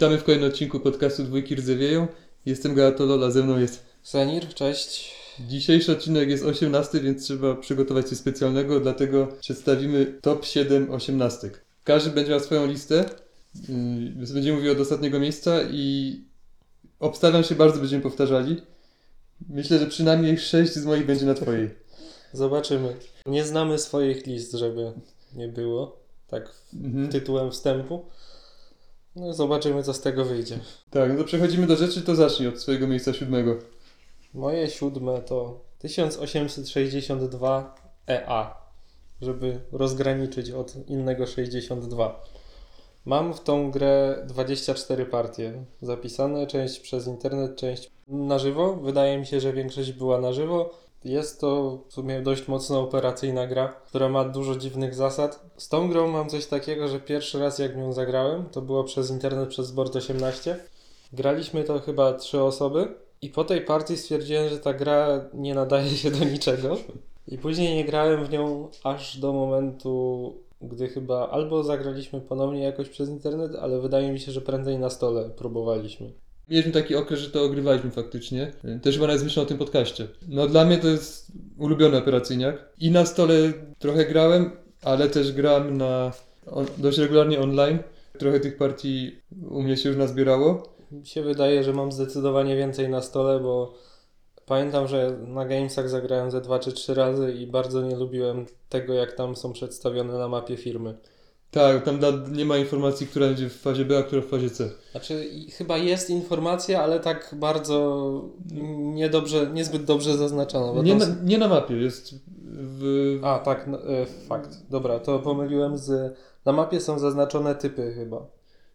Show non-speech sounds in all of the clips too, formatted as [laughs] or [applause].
Witamy w kolejnym odcinku podcastu Dwójki Rdzewieją. Jestem Galatolol, a ze mną jest... Senir, cześć. Dzisiejszy odcinek jest 18, więc trzeba przygotować coś specjalnego, dlatego przedstawimy top 7 osiemnastek. Każdy będzie miał swoją listę, yy, będziemy mówił od ostatniego miejsca i obstawiam się bardzo, będziemy powtarzali. Myślę, że przynajmniej 6 z moich będzie na twojej. Zobaczymy. Nie znamy swoich list, żeby nie było. Tak Mhm. tytułem wstępu. No zobaczymy, co z tego wyjdzie. Tak, no to przechodzimy do rzeczy, to zacznij od swojego miejsca siódmego. Moje siódme to 1862 EA, żeby rozgraniczyć od innego 62. Mam w tą grę 24 partie zapisane, część przez internet, część na żywo. Wydaje mi się, że większość była na żywo. Jest to w sumie dość mocno operacyjna gra, która ma dużo dziwnych zasad. Z tą grą mam coś takiego, że pierwszy raz jak nią zagrałem, to było przez internet, przez Board 18. Graliśmy to chyba trzy osoby i po tej partii stwierdziłem, że ta gra nie nadaje się do niczego. I później nie grałem w nią aż do momentu, gdy chyba albo zagraliśmy ponownie jakoś przez internet, ale wydaje mi się, że prędzej na stole próbowaliśmy. Mieliśmy taki okres, że to ogrywaliśmy faktycznie. Też chyba nawet o tym podcaście. No dla mnie to jest ulubiony operacyjniak. I na stole trochę grałem, ale też gram na on, dość regularnie online. Trochę tych partii u mnie się już nazbierało. Mi się wydaje, że mam zdecydowanie więcej na stole, bo pamiętam, że na Gamesach zagrałem ze dwa czy trzy razy i bardzo nie lubiłem tego, jak tam są przedstawione na mapie firmy. Tak, tam da, nie ma informacji, która będzie w fazie B, a która w fazie C. Znaczy, chyba jest informacja, ale tak bardzo niedobrze, niezbyt dobrze zaznaczona. Nie na, nie na mapie, jest w... A, tak, no, e, fakt. Dobra, to pomyliłem z. Na mapie są zaznaczone typy chyba.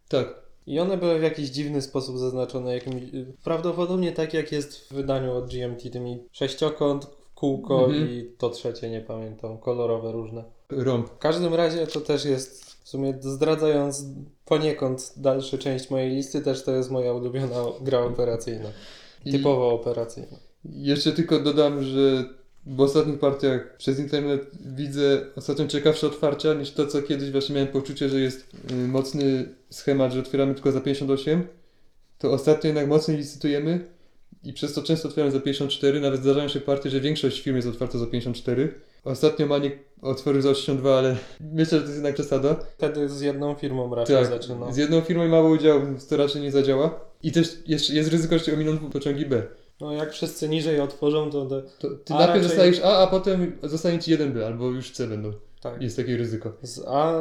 Tak. I one były w jakiś dziwny sposób zaznaczone. Jakimś, prawdopodobnie tak jak jest w wydaniu od GMT, tymi sześciokąt, kółko Mhm. i to trzecie, nie pamiętam, kolorowe różne. Rąb. W każdym razie to też jest, w sumie zdradzając poniekąd dalszy część mojej listy, też to jest moja ulubiona gra operacyjna. I Typowo operacyjna. jeszcze tylko dodam, że w ostatnich partiach przez internet widzę ostatnio ciekawsze otwarcia niż to, co kiedyś właśnie miałem poczucie, że jest y, mocny schemat, że otwieramy tylko za 58. To ostatnio jednak mocniej licytujemy i przez to często otwieram za 54. Nawet zdarzają się partie, że większość firm jest otwarta za 54. Ostatnio Maniek otworzył za 82, ale myślę, że to jest jednak przesada. Wtedy z jedną firmą raczej Tak, zaczynam. z jedną firmą i mało udziału, to raczej nie zadziała. I też jest, jest ryzyko, że ominą pociągi B. No jak wszyscy niżej otworzą, to... to To ty A najpierw raczej- dostajesz A, a potem zostanie ci 1B, albo już C będą. tak. Jest takie ryzyko. Z A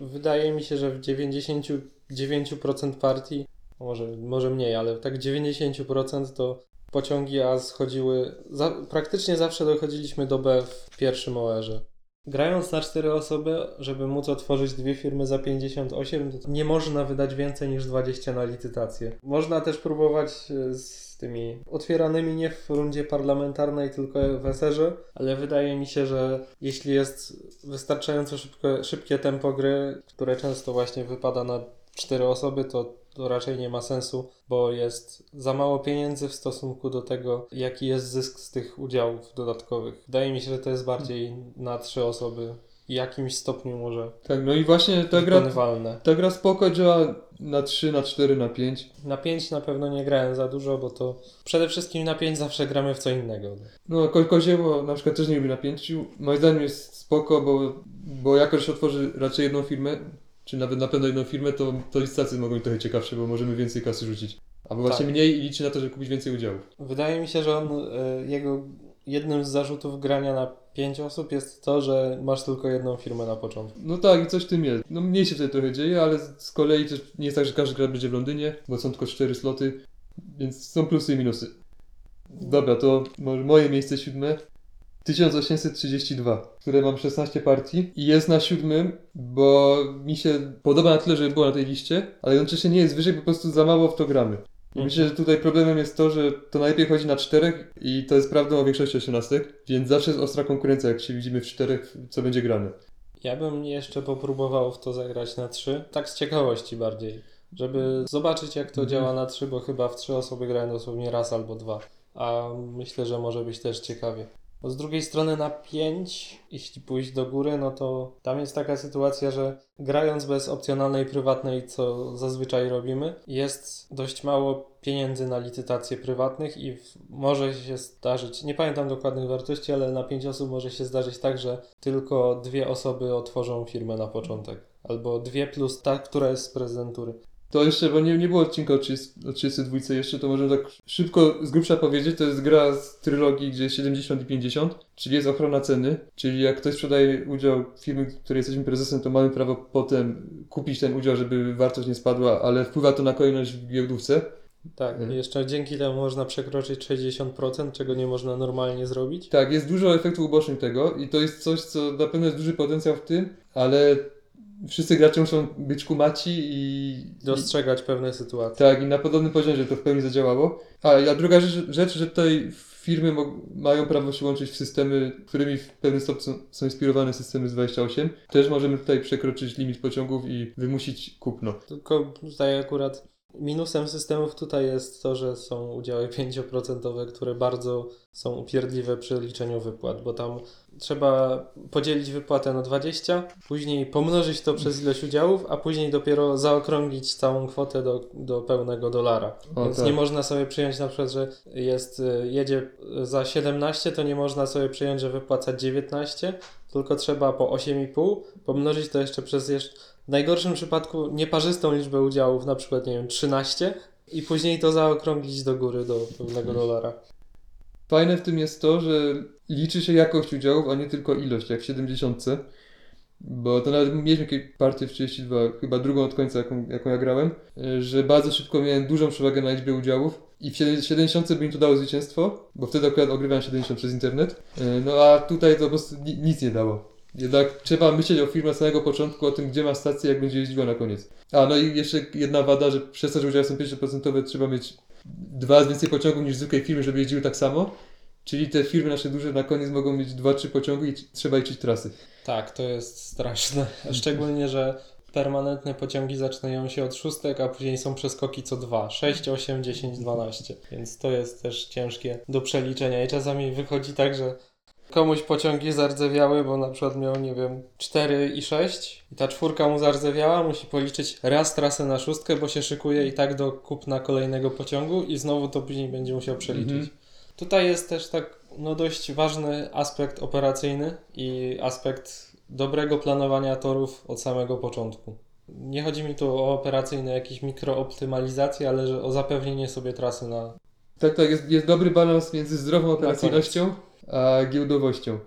wydaje mi się, że w 99% partii, może, może mniej, ale tak w 90% to pociągi A schodziły, za, praktycznie zawsze dochodziliśmy do B w pierwszym OR-ze. Grając na 4 osoby, żeby móc otworzyć dwie firmy za 58, to nie można wydać więcej niż 20 na licytację. Można też próbować e, z tymi otwieranymi nie w rundzie parlamentarnej, tylko w eserze, ale wydaje mi się, że jeśli jest wystarczająco szybko, szybkie tempo gry, które często właśnie wypada na 4 osoby, to, to raczej nie ma sensu, bo jest za mało pieniędzy w stosunku do tego, jaki jest zysk z tych udziałów dodatkowych. Wydaje mi się, że to jest bardziej na 3 osoby w jakimś stopniu może Tak, no i właśnie ta gra, ta gra spoko działa na 3, na 4, na 5. Na 5 na pewno nie grałem za dużo, bo to przede wszystkim na 5 zawsze gramy w co innego. No, ko kozieło na przykład też nie lubi na 5. Moim zdaniem jest spoko, bo, bo jako, że się otworzy raczej jedną firmę, czy nawet na pewno jedną firmę, to, to licytacje mogą być trochę ciekawsze, bo możemy więcej kasy rzucić. Albo właśnie Tak. mniej i liczy na to, żeby kupić więcej udziałów. Wydaje mi się, że on, e, jego jednym z zarzutów grania na 5 osób jest to, że masz tylko jedną firmę na początku. No tak, i coś w tym jest. No mniej się wtedy trochę dzieje, ale z kolei też nie jest tak, że każdy gra będzie w Londynie, bo są tylko cztery sloty, więc są plusy i minusy. Dobra, to może moje miejsce siódme. 1832, w które mam 16 partii i jest na siódmym, bo mi się podoba na tyle, żeby było na tej liście, ale jednocześnie nie jest wyżej, po prostu za mało w to gramy. I myślę, że tutaj problemem jest to, że to najlepiej chodzi na czterech i to jest prawdą o większości osiemnastek, więc zawsze jest ostra konkurencja, jak się widzimy w czterech, co będzie grane. Ja bym jeszcze popróbował w to zagrać na 3, tak z ciekawości bardziej, żeby zobaczyć jak to Mhm. działa na 3, bo chyba w 3 osoby grałem dosłownie raz albo dwa. A myślę, że może być też ciekawie. Bo z drugiej strony na 5, jeśli pójść do góry, no to tam jest taka sytuacja, że grając bez opcjonalnej prywatnej, co zazwyczaj robimy, jest dość mało pieniędzy na licytacje prywatnych i w, może się zdarzyć, nie pamiętam dokładnych wartości, ale na 5 osób może się zdarzyć tak, że tylko dwie osoby otworzą firmę na początek. Albo dwie plus ta, która jest z prezydentury. To jeszcze, bo nie, nie było odcinka o 30, o 32 jeszcze, to możemy tak szybko z grubsza powiedzieć, to jest gra z trylogii, gdzie jest 70 i 50, czyli jest ochrona ceny, czyli jak ktoś sprzedaje udział firmy, której jesteśmy prezesem, to mamy prawo potem kupić ten udział, żeby wartość nie spadła, ale wpływa to na kolejność w giełdówce. Tak, i jeszcze dzięki temu można przekroczyć 60%, czego nie można normalnie zrobić. Tak, jest dużo efektów ubocznych tego i to jest coś, co na pewno jest duży potencjał w tym, ale wszyscy gracze muszą być kumaci i... Dostrzegać pewne sytuacje. Tak, i na podobnym poziomie, żeby to w pełni zadziałało. A, a druga rzecz, rzecz, że tutaj firmy mają prawo się łączyć w systemy, którymi w sposób są, są inspirowane systemy z 28. Też możemy tutaj przekroczyć limit pociągów i wymusić kupno. Tylko tutaj akurat minusem systemów tutaj jest to, że są udziały 5%, które bardzo są upierdliwe przy liczeniu wypłat, bo tam trzeba podzielić wypłatę na 20, później pomnożyć to przez ilość udziałów, a później dopiero zaokrąglić całą kwotę do, do pełnego dolara. Więc tak. nie można sobie przyjąć na przykład, że jest, y, jedzie za 17, to nie można sobie przyjąć, że wypłaca 19, tylko trzeba po 8,5 pomnożyć to jeszcze przez jeszcze w najgorszym przypadku nieparzystą liczbę udziałów, na przykład nie wiem, 13 i później to zaokrąglić do góry do pewnego dolara. Fajne w tym jest to, że liczy się jakość udziałów, a nie tylko ilość, jak w 70. Bo to nawet mieliśmy jakieś partię w 32, chyba drugą od końca, jaką, jaką ja grałem, że bardzo szybko miałem dużą przewagę na liczbę udziałów i w 70 by mi to dało zwycięstwo, bo wtedy akurat ogrywałem 70 przez internet. Y, No a tutaj to po prostu ni- nic nie dało. Jednak trzeba myśleć o firmie od samego początku, o tym, gdzie ma stację, jak będzie jeździła na koniec. A no i jeszcze jedna wada, że przez to, że udziały są 5% trzeba mieć dwa razy więcej pociągów niż zwykłej firmy, żeby jeździły tak samo. Czyli te firmy nasze duże na koniec mogą mieć 2-3 pociągi i trzeba liczyć trasy. Tak, to jest straszne. Szczególnie, że permanentne pociągi zaczynają się od szóstek, a później są przeskoki co dwa. 6, 8, 10, 12. Więc to jest też ciężkie do przeliczenia i czasami wychodzi tak, że komuś pociągi zardzewiały, bo na przykład miał, nie wiem, 4 i 6 i ta czwórka mu zardzewiała, musi policzyć raz trasę na szóstkę, bo się szykuje i tak do kupna kolejnego pociągu i znowu to później będzie musiał przeliczyć. Mhm. Tutaj jest też tak no dość ważny aspekt operacyjny i aspekt dobrego planowania torów od samego początku. Nie chodzi mi tu o operacyjne jakieś mikrooptymalizacje, ale że o zapewnienie sobie trasy na... Tak, tak, jest, jest dobry balans między zdrową operacyjnością a giełdowością.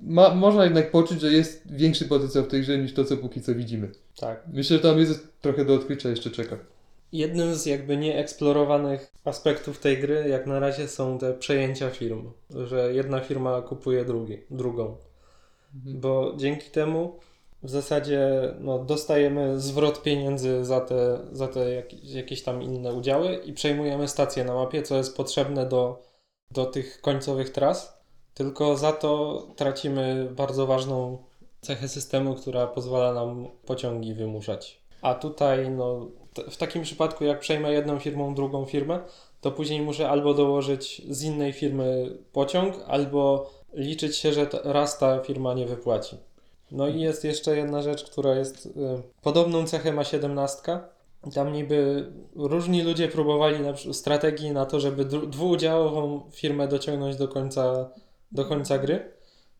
Ma, można jednak poczuć, że jest większy potencjał w tej grze niż to, co póki co widzimy. Tak. Myślę, że tam jest trochę do odkrycia jeszcze czeka. Jednym z jakby nieeksplorowanych aspektów tej gry jak na razie są te przejęcia firm, że jedna firma kupuje drugi, drugą. bo dzięki temu w zasadzie no, dostajemy zwrot pieniędzy za te, za te jak, jakieś tam inne udziały i przejmujemy stację na mapie, co jest potrzebne do, do tych końcowych tras. Tylko za to tracimy bardzo ważną cechę systemu, która pozwala nam pociągi wymuszać. A tutaj, no, w takim przypadku, jak przejmę jedną firmą drugą firmę, to później muszę albo dołożyć z innej firmy pociąg, albo liczyć się, że raz ta firma nie wypłaci. No i jest jeszcze jedna rzecz, która jest. Y, podobną cechę ma 17. Tam niby różni ludzie próbowali na, strategii na to, żeby dwuudziałową firmę dociągnąć do końca, do końca gry,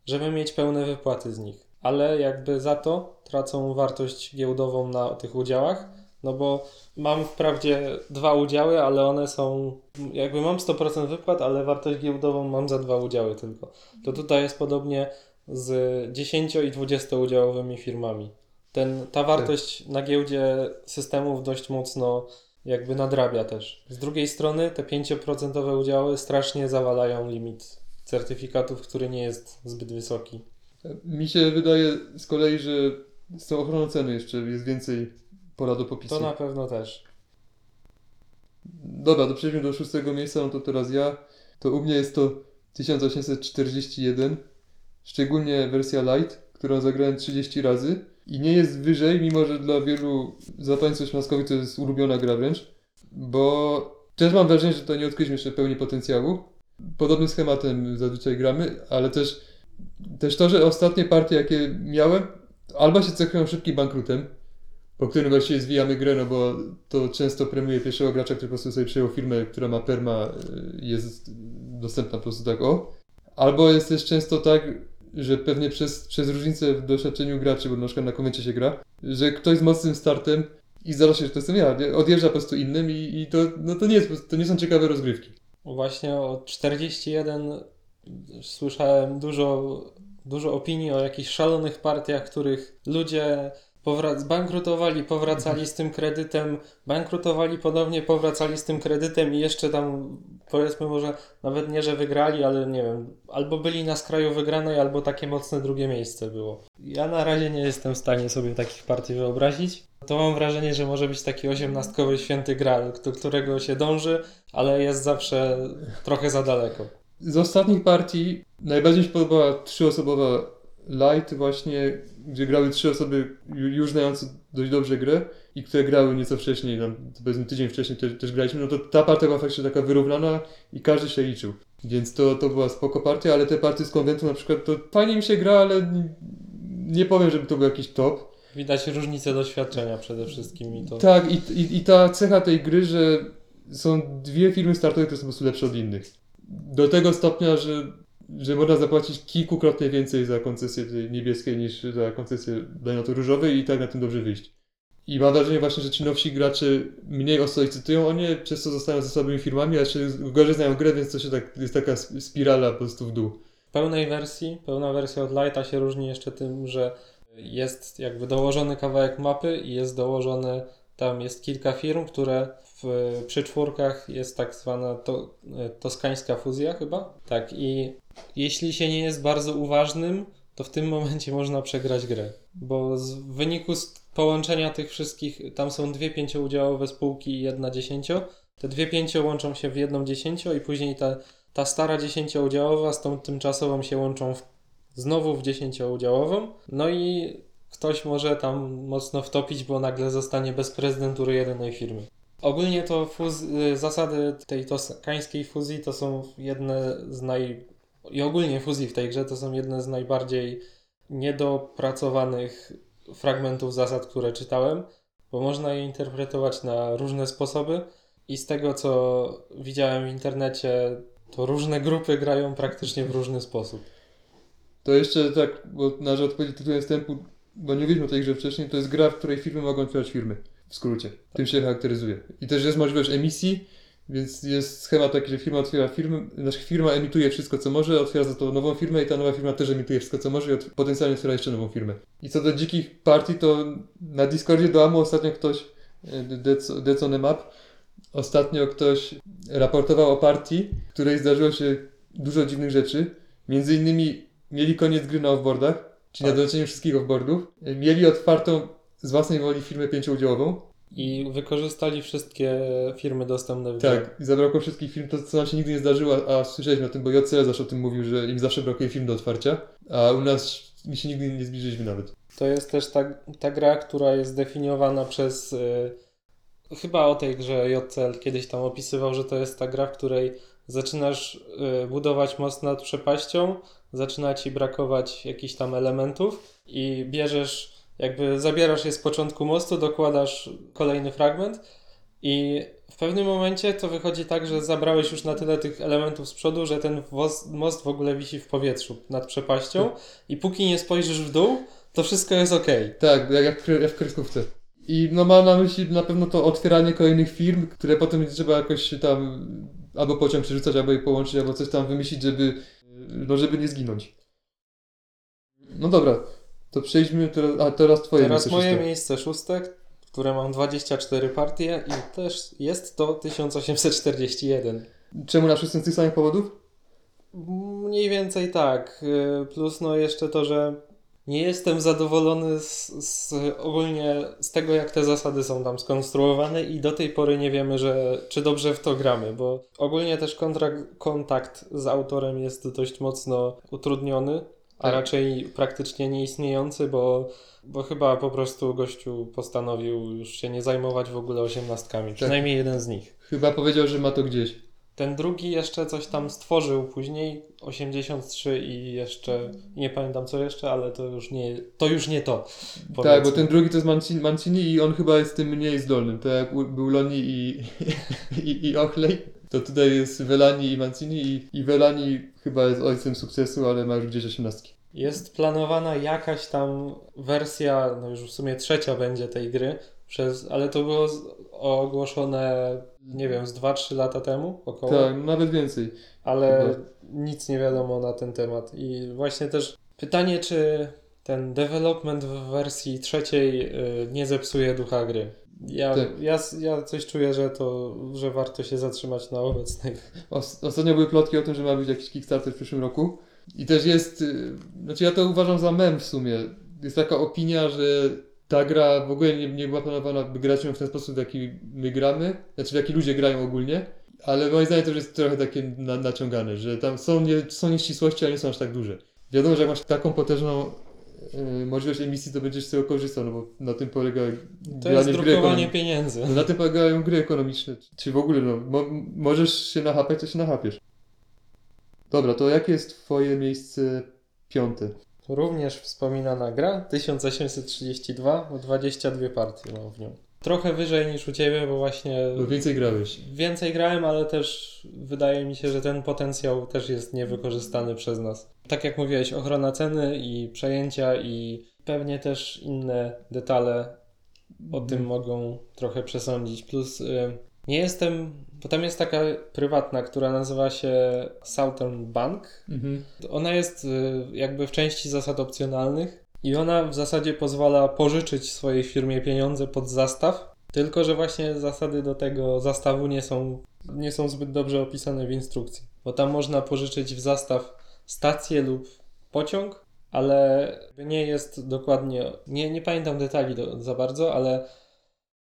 żeby mieć pełne wypłaty z nich. Ale jakby za to tracą wartość giełdową na tych udziałach, no bo mam wprawdzie dwa udziały, ale one są. Jakby mam 100% wypłat, ale wartość giełdową mam za dwa udziały tylko. To tutaj jest podobnie z 10 i 20 udziałowymi firmami. Ten, ta wartość na giełdzie systemów dość mocno jakby nadrabia też. Z drugiej strony te 5% udziały strasznie zawalają limit certyfikatów, który nie jest zbyt wysoki. Mi się wydaje z kolei, że z tą ochroną ceny jeszcze jest więcej pola do popisu. To na pewno też. Dobra, to przejdźmy do szóstego miejsca, no to teraz ja. To u mnie jest to 1841, szczególnie wersja light, którą zagrałem 30 razy i nie jest wyżej, mimo że dla wielu zapańców szmaskowych to jest ulubiona gra wręcz, bo też mam wrażenie, że to nie odkryliśmy jeszcze pełni potencjału, podobnym schematem zazwyczaj gramy, ale też, też to, że ostatnie partie, jakie miałem, albo się cechują szybkim bankrutem, po którym właściwie zwijamy grę, no bo to często premiuje pierwszego gracza, który po prostu sobie przejął firmę, która ma perma, y, jest dostępna po prostu tak o. Albo jest też często tak, że pewnie przez, przez różnicę w doświadczeniu graczy, bo na przykład na konwencie się gra, że ktoś z mocnym startem i zdarza się, że to jestem ja, odjeżdża po prostu innym i, i to, no to, nie jest, to nie są ciekawe rozgrywki. Właśnie o 41 słyszałem dużo, dużo opinii o jakichś szalonych partiach, których ludzie powrac- bankrutowali, powracali z tym kredytem, bankrutowali ponownie, powracali z tym kredytem i jeszcze tam powiedzmy może nawet nie, że wygrali, ale nie wiem, albo byli na skraju wygranej, albo takie mocne drugie miejsce było. Ja na razie nie jestem w stanie sobie takich partii wyobrazić. To mam wrażenie, że może być taki osiemnastkowy święty gral, do którego się dąży, ale jest zawsze trochę za daleko. Z ostatnich partii najbardziej mi się podobała trzyosobowa Light właśnie, gdzie grały trzy osoby ju- już znające dość dobrze grę i które grały nieco wcześniej, tam powiedzmy tydzień wcześniej też, też graliśmy, no to ta partia była faktycznie taka wyrównana i każdy się liczył. Więc to, to była spoko partia, ale te partie z konwentu na przykład, to fajnie mi się gra, ale nie powiem, żeby to był jakiś top. Widać różnicę doświadczenia przede wszystkim i to. Tak, i, i, i ta cecha tej gry, że są dwie firmy startowe, które są po prostu lepsze od innych. Do tego stopnia, że, że można zapłacić kilkukrotnie więcej za koncesję niebieskiej niż za koncesję dajnotu różowej i tak na tym dobrze wyjść. I mam wrażenie właśnie, że ci nowsi gracze mniej o co licytują, oni przez to zostają ze słabymi firmami, a jeszcze gorzej znają grę, więc to się tak, jest taka sp- spirala po prostu w dół. W pełnej wersji, pełna wersja od Lighta się różni jeszcze tym, że jest jakby dołożony kawałek mapy i jest dołożony, tam jest kilka firm, które w, przy czwórkach jest tak zwana to, toskańska fuzja chyba. Tak i jeśli się nie jest bardzo uważnym, to w tym momencie można przegrać grę, bo w wyniku połączenia tych wszystkich, tam są dwie pięcioudziałowe spółki i jedna dziesięcio, te dwie pięcio łączą się w jedną dziesięcio i później ta ta stara dziesięcioudziałowa z tą tymczasową się łączą w, znowu w dziesięcioudziałową. No i ktoś może tam mocno wtopić, bo nagle zostanie bez prezydentury jedynej firmy. Ogólnie to fuz, y, zasady tej toskańskiej fuzji to są jedne z naj... i ogólnie fuzji w tej grze to są jedne z najbardziej niedopracowanych fragmentów zasad, które czytałem, bo można je interpretować na różne sposoby i z tego co widziałem w internecie to różne grupy grają praktycznie w różny sposób. To jeszcze tak, bo należy odpowiedzieć tytułem wstępu, bo nie mówiliśmy o tej grze wcześniej, to jest gra, w której firmy mogą otwierać firmy. W skrócie. Tym się charakteryzuje. I też jest możliwość emisji, więc jest schemat taki, że firma otwiera firmę, znaczy firma emituje wszystko co może, otwiera za to nową firmę i ta nowa firma też emituje wszystko co może i ot- potencjalnie otwiera jeszcze nową firmę. I co do dzikich partii, to na Discordzie do AMU ostatnio ktoś, e, Deco on Map, ostatnio ktoś raportował o partii, w której zdarzyło się dużo dziwnych rzeczy. Między innymi mieli koniec gry na offboardach, czyli Tak. na doleczeniu wszystkich offboardów. Mieli otwartą z własnej woli firmę pięcioudziałową. I wykorzystali wszystkie firmy dostępne w grze. Tak, i zabrakło wszystkich firm, to co nam się nigdy nie zdarzyło, a słyszeliśmy o tym, bo JCL zawsze o tym mówił, że im zawsze brakuje film do otwarcia, a u nas my się nigdy nie zbliżyliśmy nawet. To jest też ta, ta gra, która jest zdefiniowana przez. y, chyba o tej grze JCL kiedyś tam opisywał, że to jest ta gra, w której zaczynasz y, budować most nad przepaścią, zaczyna ci brakować jakichś tam elementów i bierzesz, jakby zabierasz je z początku mostu, dokładasz kolejny fragment i w pewnym momencie to wychodzi tak, że zabrałeś już na tyle tych elementów z przodu, że ten most w ogóle wisi w powietrzu nad przepaścią i póki nie spojrzysz w dół, to wszystko jest ok. Tak, jak, jak w kreskówce. I no mam na myśli na pewno to otwieranie kolejnych firm, które potem trzeba jakoś tam albo pociąg przerzucać, albo je połączyć, albo coś tam wymyślić, żeby, no żeby nie zginąć. No dobra, to przejdźmy teraz, a teraz twoje Teraz miejsce moje szóste. miejsce szóste, które mam 24 partie i też jest to 1841. Czemu na szóstym z tych samych powodów? Mniej więcej tak. y, Plus no jeszcze to, że nie jestem zadowolony z, z ogólnie z tego, jak te zasady są tam skonstruowane i do tej pory nie wiemy, że czy dobrze w to gramy, bo ogólnie też kontrakt, kontakt z autorem jest dość mocno utrudniony, a Tak. raczej praktycznie nieistniejący, bo, bo chyba po prostu gościu postanowił już się nie zajmować w ogóle osiemnastkami, przynajmniej jeden z nich. Chyba powiedział, że ma to gdzieś. Ten drugi jeszcze coś tam stworzył później, 83 i jeszcze, nie pamiętam co jeszcze, ale to już nie to. Już nie to Tak, bo ten drugi to jest Mancini, Mancini i on chyba jest tym mniej zdolnym. Tak jak był Loni i, [laughs] i, i Ochlej, to tutaj jest Velani i Mancini i, i Velani chyba jest ojcem sukcesu, ale ma już gdzieś osiemnastki. Jest planowana jakaś tam wersja, no już w sumie trzecia będzie tej gry, przez, ale to było ogłoszone, nie wiem, z 2-3 lata temu około. Tak, nawet więcej. ale Chyba. nic nie wiadomo na ten temat. I właśnie też pytanie, czy ten development w wersji trzeciej y, nie zepsuje ducha gry. Ja, Tak. ja, ja coś czuję, że to, że warto się zatrzymać na obecnej. Os- ostatnio były plotki o tym, że ma być jakiś Kickstarter w przyszłym roku. I też jest, y, znaczy ja to uważam za mem w sumie. Jest taka opinia, że ta gra w ogóle nie, nie była planowana, by grać ją w ten sposób, w jaki my gramy, znaczy w jaki ludzie grają ogólnie. Ale moim zdaniem to już jest trochę takie na, naciągane, że tam są, nie, są nieścisłości, ale nie są aż tak duże. Wiadomo, że jak masz taką potężną możliwość emisji, to będziesz z tego korzystał, no bo na tym polega To jest drukowanie pieniędzy. No na tym polegają gry ekonomiczne. Czy w ogóle, no, mo możesz się nachapać, to się nachapiesz. Dobra, to jakie jest twoje miejsce piąte? Również wspominana gra 1832, o 22 partie mam w nią. Trochę wyżej niż u Ciebie, bo właśnie Bo więcej grałeś. Więcej grałem, ale też wydaje mi się, że ten potencjał też jest niewykorzystany przez nas. Tak jak mówiłeś, ochrona ceny i przejęcia i pewnie też inne detale o tym mogą trochę przesądzić. Plus y, nie jestem, bo tam jest taka prywatna, która nazywa się Southern Bank. Mhm. Ona jest y, jakby w części zasad opcjonalnych i ona w zasadzie pozwala pożyczyć swojej firmie pieniądze pod zastaw, tylko że właśnie zasady do tego zastawu nie są, nie są zbyt dobrze opisane w instrukcji. Bo tam można pożyczyć w zastaw stację lub pociąg, ale nie jest dokładnie, nie, nie pamiętam detali do, za bardzo, ale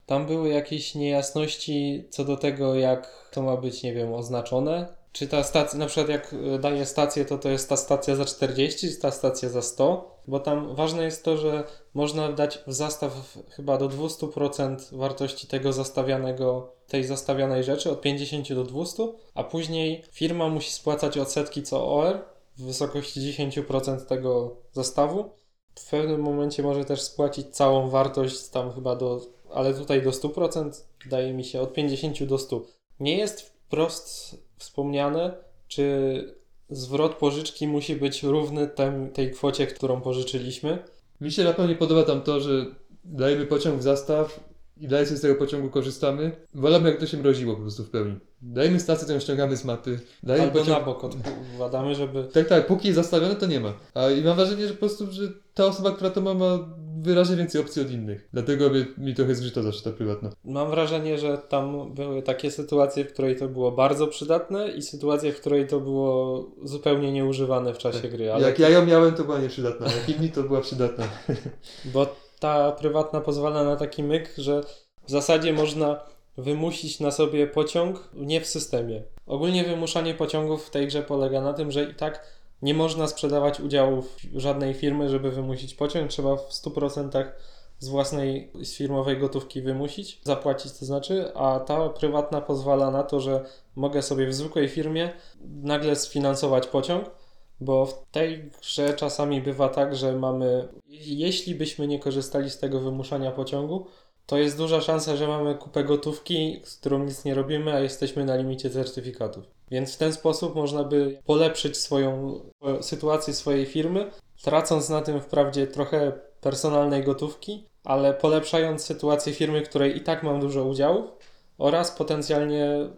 tam były jakieś niejasności co do tego, jak to ma być, nie wiem, oznaczone. Czy ta stacja, na przykład jak daje stację, to to jest ta stacja za 40, czy ta stacja za 100? Bo tam ważne jest to, że można dać w zastaw chyba do 200% wartości tego zastawianego, tej zastawianej rzeczy, od 50 do 200, a później firma musi spłacać odsetki co OR w wysokości 10% tego zastawu. W pewnym momencie może też spłacić całą wartość tam chyba do, ale tutaj do 100%, wydaje mi się od 50 do 100. Nie jest wprost wspomniane, czy zwrot pożyczki musi być równy tem, tej kwocie, którą pożyczyliśmy. Mi się na pewno nie podoba tam to, że dajemy pociąg w zastaw i dalej sobie z tego pociągu korzystamy. Wolałbym jak to się mroziło po prostu w pełni. Dajemy stację, to ją ściągamy z mapy. Dajemy Albo pociąg... na bok odkładamy, żeby Tak, tak, póki jest zastawione, to nie ma. A i mam wrażenie, że po prostu, że ta osoba, która to ma, ma wyraźnie więcej opcji od innych. Dlatego mi, trochę zgrzyta zawsze ta prywatna. Mam wrażenie, że tam były takie sytuacje, w której to było bardzo przydatne i sytuacje, w której to było zupełnie nieużywane w czasie gry. Ale Jak ja ją miałem, to była nieprzydatna. Jak inni, to była przydatna. [laughs] Bo ta prywatna pozwala na taki myk, że w zasadzie można wymusić na sobie pociąg nie w systemie. Ogólnie wymuszanie pociągów w tej grze polega na tym, że i tak nie można sprzedawać udziałów żadnej firmy, żeby wymusić pociąg. Trzeba w 100% z własnej, z firmowej gotówki wymusić, zapłacić to znaczy, a ta prywatna pozwala na to, że mogę sobie w zwykłej firmie nagle sfinansować pociąg, bo w tej grze czasami bywa tak, że mamy, jeśli byśmy nie korzystali z tego wymuszania pociągu, to jest duża szansa, że mamy kupę gotówki, z którą nic nie robimy, a jesteśmy na limicie certyfikatów. Więc w ten sposób można by polepszyć swoją e, sytuację swojej firmy, tracąc na tym wprawdzie trochę personalnej gotówki, ale polepszając sytuację firmy, której i tak mam dużo udziałów oraz potencjalnie e,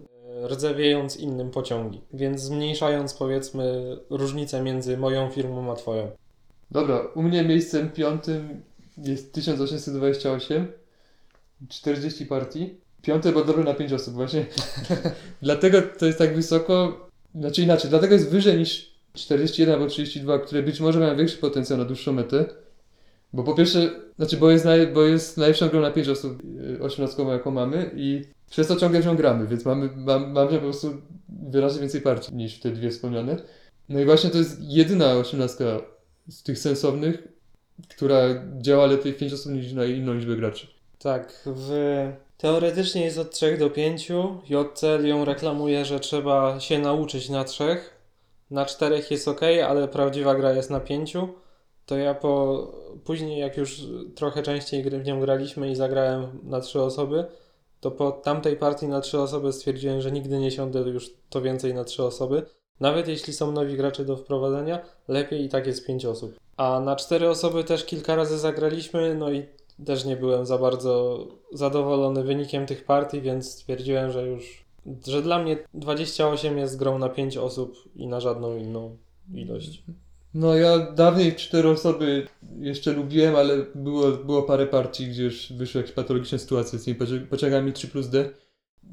rdzewiejąc innym pociągi, więc zmniejszając powiedzmy różnicę między moją firmą a twoją. Dobra, u mnie miejscem piątym jest 1828. 40 partii. Piąte dobre na 5 osób właśnie. [laughs] dlatego to jest tak wysoko, znaczy inaczej, dlatego jest wyżej niż 41 albo 32, które być może mają większy potencjał na dłuższą metę. Bo po pierwsze, znaczy bo jest, naj, bo jest najlepszą grą na 5 osób, yy, 18 jaką mamy i przez to ciągle w nią gramy, więc mamy, mam, mamy po prostu wyraźnie więcej partii niż te dwie wspomniane. No i właśnie to jest jedyna 18 z tych sensownych, która działa lepiej w 5 osób niż na inną liczbę graczy. Tak, w... teoretycznie jest od 3 do 5. JCL ją reklamuje, że trzeba się nauczyć na 3. Na 4 jest ok, ale prawdziwa gra jest na 5. To ja po później, jak już trochę częściej w nią graliśmy i zagrałem na 3 osoby, to po tamtej partii na 3 osoby stwierdziłem, że nigdy nie siądę już to więcej na 3 osoby. Nawet jeśli są nowi gracze do wprowadzenia, lepiej i tak jest 5 osób. A na 4 osoby też kilka razy zagraliśmy, no i też nie byłem za bardzo zadowolony wynikiem tych partii, więc stwierdziłem, że już, że dla mnie 28 jest grą na 5 osób i na żadną inną ilość. No ja dawniej cztery osoby jeszcze lubiłem, ale było, było parę partii, gdzie już wyszły jakieś patologiczne sytuacje z tymi pociągami 3 plus D,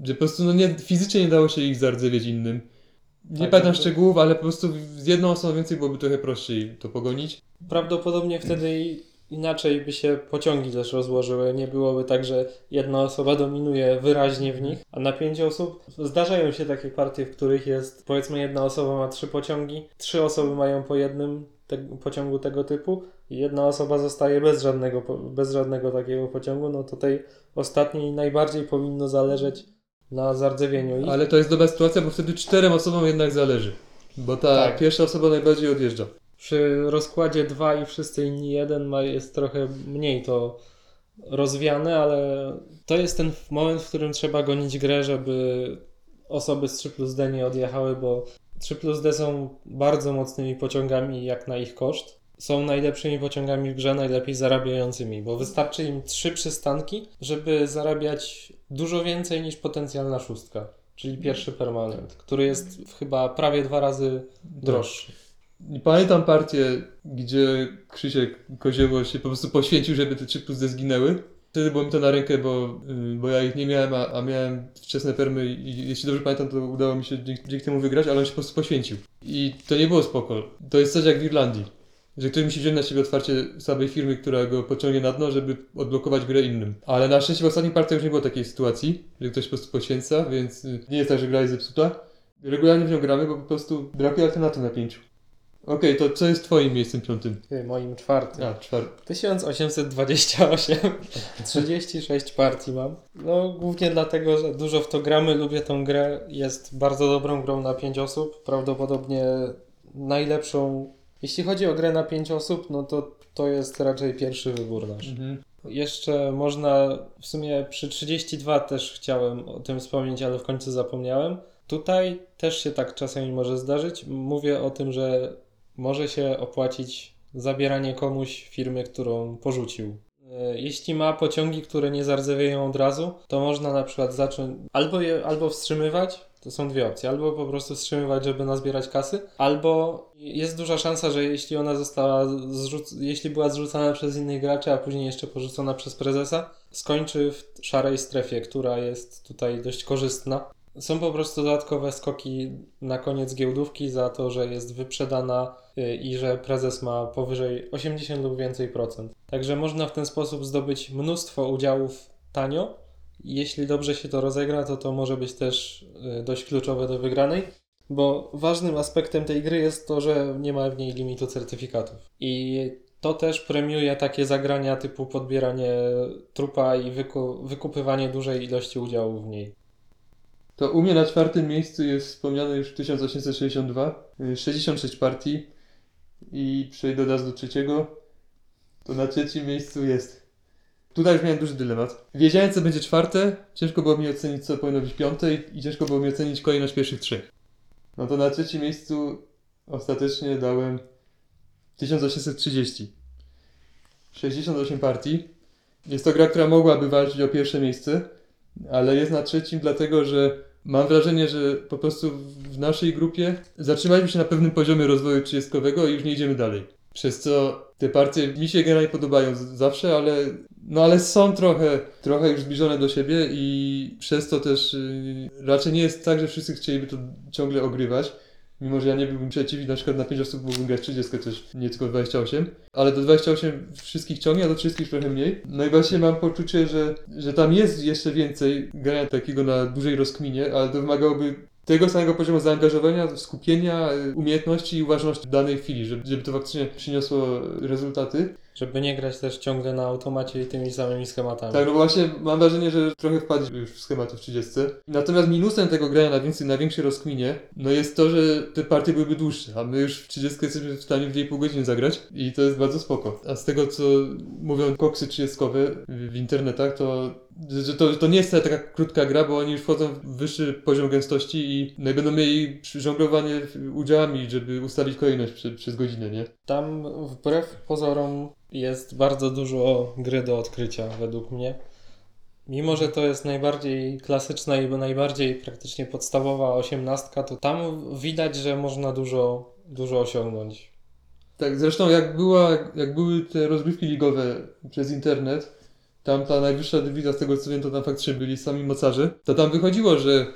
że po prostu no nie, fizycznie nie dało się ich zardzewieć innym. Nie Tak, pamiętam to- szczegółów, ale po prostu z jedną osobą więcej byłoby trochę prościej to pogonić. Prawdopodobnie wtedy inaczej by się pociągi też rozłożyły. Nie byłoby tak, że jedna osoba dominuje wyraźnie w nich, a na pięć osób zdarzają się takie partie, w których jest powiedzmy jedna osoba ma trzy pociągi, trzy osoby mają po jednym te, pociągu tego typu i jedna osoba zostaje bez żadnego, bez żadnego takiego pociągu, no to tej ostatniej najbardziej powinno zależeć na zardzewieniu ich. Ale to jest dobra sytuacja, bo wtedy czterem osobom jednak zależy. Bo ta Tak. pierwsza osoba najbardziej odjeżdża. Przy rozkładzie 2 i wszyscy inni jeden ma, jest trochę mniej to rozwiane, ale to jest ten moment, w którym trzeba gonić grę, żeby osoby z 3 plus D nie odjechały, bo 3 plus D są bardzo mocnymi pociągami jak na ich koszt. Są najlepszymi pociągami w grze, najlepiej zarabiającymi, bo wystarczy im trzy przystanki, żeby zarabiać dużo więcej niż potencjalna szóstka, czyli pierwszy permanent, który jest chyba prawie dwa razy droższy. I pamiętam partię, gdzie Krzysiek Kozieło się po prostu poświęcił, żeby te 3 plus D zginęły. Wtedy było mi to na rękę, bo, y, bo ja ich nie miałem, a, a miałem wczesne permy i jeśli dobrze pamiętam, to udało mi się dzięki, dzięki temu wygrać, ale on się po prostu poświęcił. I to nie było spoko. To jest coś jak w Irlandii. Że ktoś musi wziąć na siebie otwarcie słabej firmy, która go pociągnie na dno, żeby odblokować grę innym. Ale na szczęście w ostatnich partiach już nie było takiej sytuacji, że ktoś po prostu poświęca, więc y, nie jest tak, że gra jest zepsuta. Regularnie w nią gramy, bo po prostu brakuje alternatyw na pięciu. Okej, to co jest twoim miejscem piątym? Ty, moim czwartym. A, czwarty. 1828. 36 partii mam. No, głównie dlatego, że dużo w to gramy, lubię tą grę. Jest bardzo dobrą grą na 5 osób. Prawdopodobnie najlepszą. Jeśli chodzi o grę na 5 osób, no to to jest raczej pierwszy wybór nasz. Mhm. Jeszcze można, w sumie przy 32 też chciałem o tym wspomnieć, ale w końcu zapomniałem. Tutaj też się tak czasami może zdarzyć. Mówię o tym, że może się opłacić zabieranie komuś firmy, którą porzucił. E, Jeśli ma pociągi, które nie zardzewieją od razu, to można na przykład zacząć albo je albo wstrzymywać, to są dwie opcje, albo po prostu wstrzymywać, żeby nazbierać kasy, albo jest duża szansa, że jeśli ona została zrzuc- jeśli była zrzucana przez innych graczy, a później jeszcze porzucona przez prezesa, skończy w szarej strefie, która jest tutaj dość korzystna. Są po prostu dodatkowe skoki na koniec giełdówki za to, że jest wyprzedana y, i że prezes ma powyżej 80 lub więcej procent. Także można w ten sposób zdobyć mnóstwo udziałów tanio. Jeśli dobrze się to rozegra, to to może być też y, dość kluczowe do wygranej, bo ważnym aspektem tej gry jest to, że nie ma w niej limitu certyfikatów. I to też premiuje takie zagrania typu podbieranie trupa i wyku- wykupywanie dużej ilości udziałów w niej. To u mnie na czwartym miejscu jest wspomniane już 1862, y, 66 partii i przejdę od do trzeciego. To na trzecim miejscu jest. Tutaj już miałem duży dylemat. Wiedziałem co będzie czwarte, ciężko było mi ocenić co powinno być piąte i ciężko było mi ocenić kolejność pierwszych trzech. No to na trzecim miejscu ostatecznie dałem 1830. 68 partii. Jest to gra, która mogłaby walczyć o pierwsze miejsce, ale jest na trzecim dlatego, że mam wrażenie, że po prostu w naszej grupie zatrzymaliśmy się na pewnym poziomie rozwoju 30 i już nie idziemy dalej. Przez co te partie mi się generalnie podobają zawsze, ale no ale są trochę, trochę już zbliżone do siebie i przez to też yy, raczej nie jest tak, że wszyscy chcieliby to ciągle ogrywać. Mimo, że ja nie byłbym przeciw na przykład na 5 osób mógłbym grać 30 też, nie tylko 28. Ale do 28 wszystkich ciągnie, a do 30 już trochę mniej. No i właśnie mam poczucie, że, że tam jest jeszcze więcej grania takiego na dużej rozkminie, ale to wymagałoby tego samego poziomu zaangażowania, skupienia, y, umiejętności i uważności w danej chwili, żeby, żeby to faktycznie przyniosło rezultaty. Żeby nie grać też ciągle na automacie i tymi samymi schematami. Tak, no bo właśnie mam wrażenie, że trochę wpadł już w schematy w 30. Natomiast minusem tego grania na, więcej, na większej rozkminie, no jest to, że te partie byłyby dłuższe, a my już w 30 jesteśmy w stanie w 2,5 godziny zagrać i to jest bardzo spoko. A z tego, co mówią koksy 30 w, internetach, to że to, to nie jest taka krótka gra, bo oni już wchodzą w wyższy poziom gęstości i no będą mieli żonglowanie udziałami, żeby ustalić kolejność prze, przez godzinę, nie? Tam wbrew pozorom jest bardzo dużo gry do odkrycia według mnie. Mimo, że to jest najbardziej klasyczna i najbardziej praktycznie podstawowa osiemnastka, to tam widać, że można dużo, dużo osiągnąć. Tak, zresztą jak, była, jak były te rozgrywki ligowe przez internet, tam ta najwyższa dywizja, z tego co wiem, to tam faktycznie byli sami mocarze, to tam wychodziło, że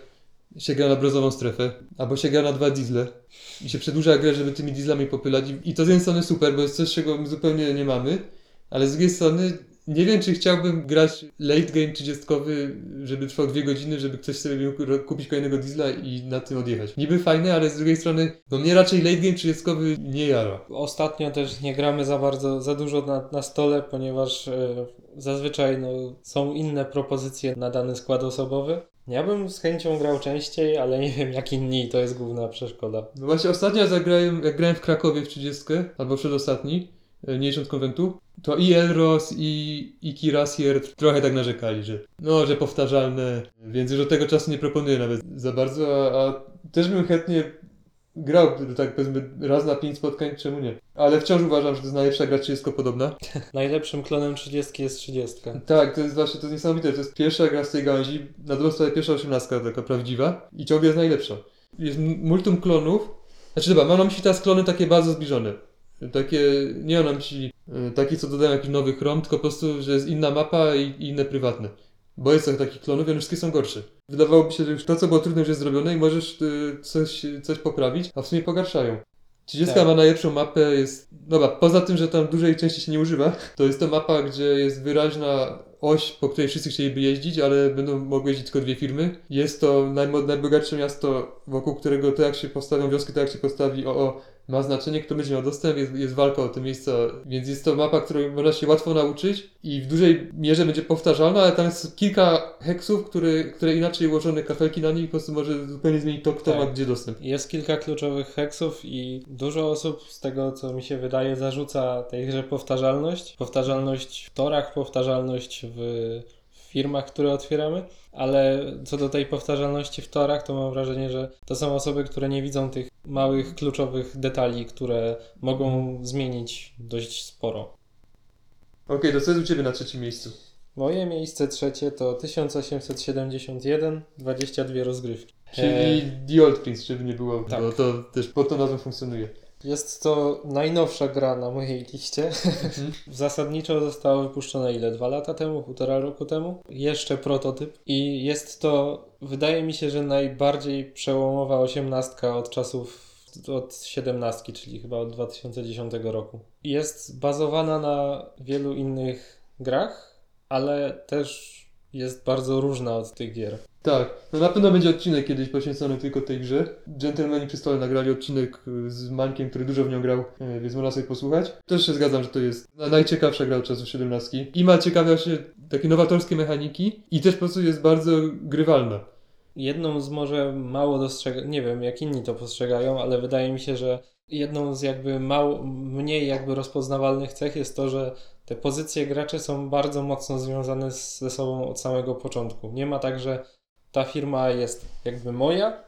się gra na brązową strefę, albo się gra na dwa diesle i się przedłuża grę, żeby tymi dieslami popylać I- to z jednej strony super, bo jest coś, czego my zupełnie nie mamy, ale z drugiej strony nie wiem, czy chciałbym grać late game 30, żeby trwał dwie godziny, żeby ktoś sobie mógł kupić kolejnego diesla i na tym odjechać. Niby fajne, ale z drugiej strony, no mnie raczej late game 30 nie jara. Ostatnio też nie gramy za bardzo, za dużo na, na stole, ponieważ e, zazwyczaj no, są inne propozycje na dany skład osobowy. Ja bym z chęcią grał częściej, ale nie wiem jak inni, to jest główna przeszkoda. No właśnie ostatnio zagrałem, jak grałem w Krakowie w 30, albo przedostatni, e, nie licząc konwentu, to i Elros, i, i Kirasier trochę tak narzekali, że no, że powtarzalne, więc już od tego czasu nie proponuję nawet za bardzo, a, a też bym chętnie grał, tak powiedzmy, raz na pięć spotkań, czemu nie? Ale wciąż uważam, że to jest najlepsza gra 30 podobna. [laughs] Najlepszym klonem 30 jest 30. Tak, to jest właśnie, to jest niesamowite, to jest pierwsza gra z tej gałęzi, na dobrą sprawę pierwsza osiemnastka taka prawdziwa i ciągle jest najlepsza. Jest multum klonów, znaczy dobra, mam na myśli teraz klony takie bardzo zbliżone. Takie, nie mam na myśli y, takie, co dodają jakiś nowy chrom, tylko po prostu, że jest inna mapa i, inne prywatne. Bo jest takich klonów i one wszystkie są gorsze. Wydawałoby się, że już to, co było trudne, już jest zrobione i możesz y, coś, coś poprawić, a w sumie pogarszają. 30 Tak. ma najlepszą mapę, jest. Dobra, poza tym, że tam dużej części się nie używa, [laughs] to jest to mapa, gdzie jest wyraźna oś, po której wszyscy chcieliby jeździć, ale będą mogły jeździć tylko dwie firmy. Jest to najbogatsze miasto, wokół którego to jak się postawią wioski, to jak się postawi OO ma znaczenie, kto będzie miał dostęp, jest, jest walka o te miejsca, więc jest to mapa, której można się łatwo nauczyć i w dużej mierze będzie powtarzalna, ale tam jest kilka heksów, które, które inaczej ułożone kafelki na nich po prostu może zupełnie zmienić to, kto Tak. ma gdzie dostęp. Jest kilka kluczowych heksów i dużo osób z tego, co mi się wydaje, zarzuca tej grze powtarzalność. Powtarzalność w torach, powtarzalność w w firmach, które otwieramy, ale co do tej powtarzalności w torach, to mam wrażenie, że to są osoby, które nie widzą tych małych, kluczowych detali, które mogą zmienić dość sporo. Okej, to co jest u Ciebie na trzecim miejscu? Moje miejsce trzecie to 1871, 22 rozgrywki. Czyli E, The Old Prince, żeby nie było, tak. bo to też pod tą nazwą funkcjonuje. Jest to najnowsza gra na mojej liście. [laughs] Zasadniczo została wypuszczona ile? Dwa lata temu? Półtora roku temu? Jeszcze prototyp. I jest to, wydaje mi się, że najbardziej przełomowa osiemnastka od czasów, od siedemnastki, czyli chyba od 2010 roku. Jest bazowana na wielu innych grach, ale też jest bardzo różna od tych gier. Tak, no na pewno będzie odcinek kiedyś poświęcony tylko tej grze. Gentlemani przy stole nagrali odcinek y, z Mańkiem, który dużo w nią grał, y, więc można sobie posłuchać. Też się zgadzam, że to jest na- najciekawsza gra od czasów 17. I ma ciekawe właśnie takie nowatorskie mechaniki i też po prostu jest bardzo grywalna. Jedną z może mało dostrzega, nie wiem jak inni to postrzegają, ale wydaje mi się, że jedną z jakby mało, mniej jakby rozpoznawalnych cech jest to, że te pozycje graczy są bardzo mocno związane ze sobą od samego początku. Nie ma tak, że ta firma jest jakby moja,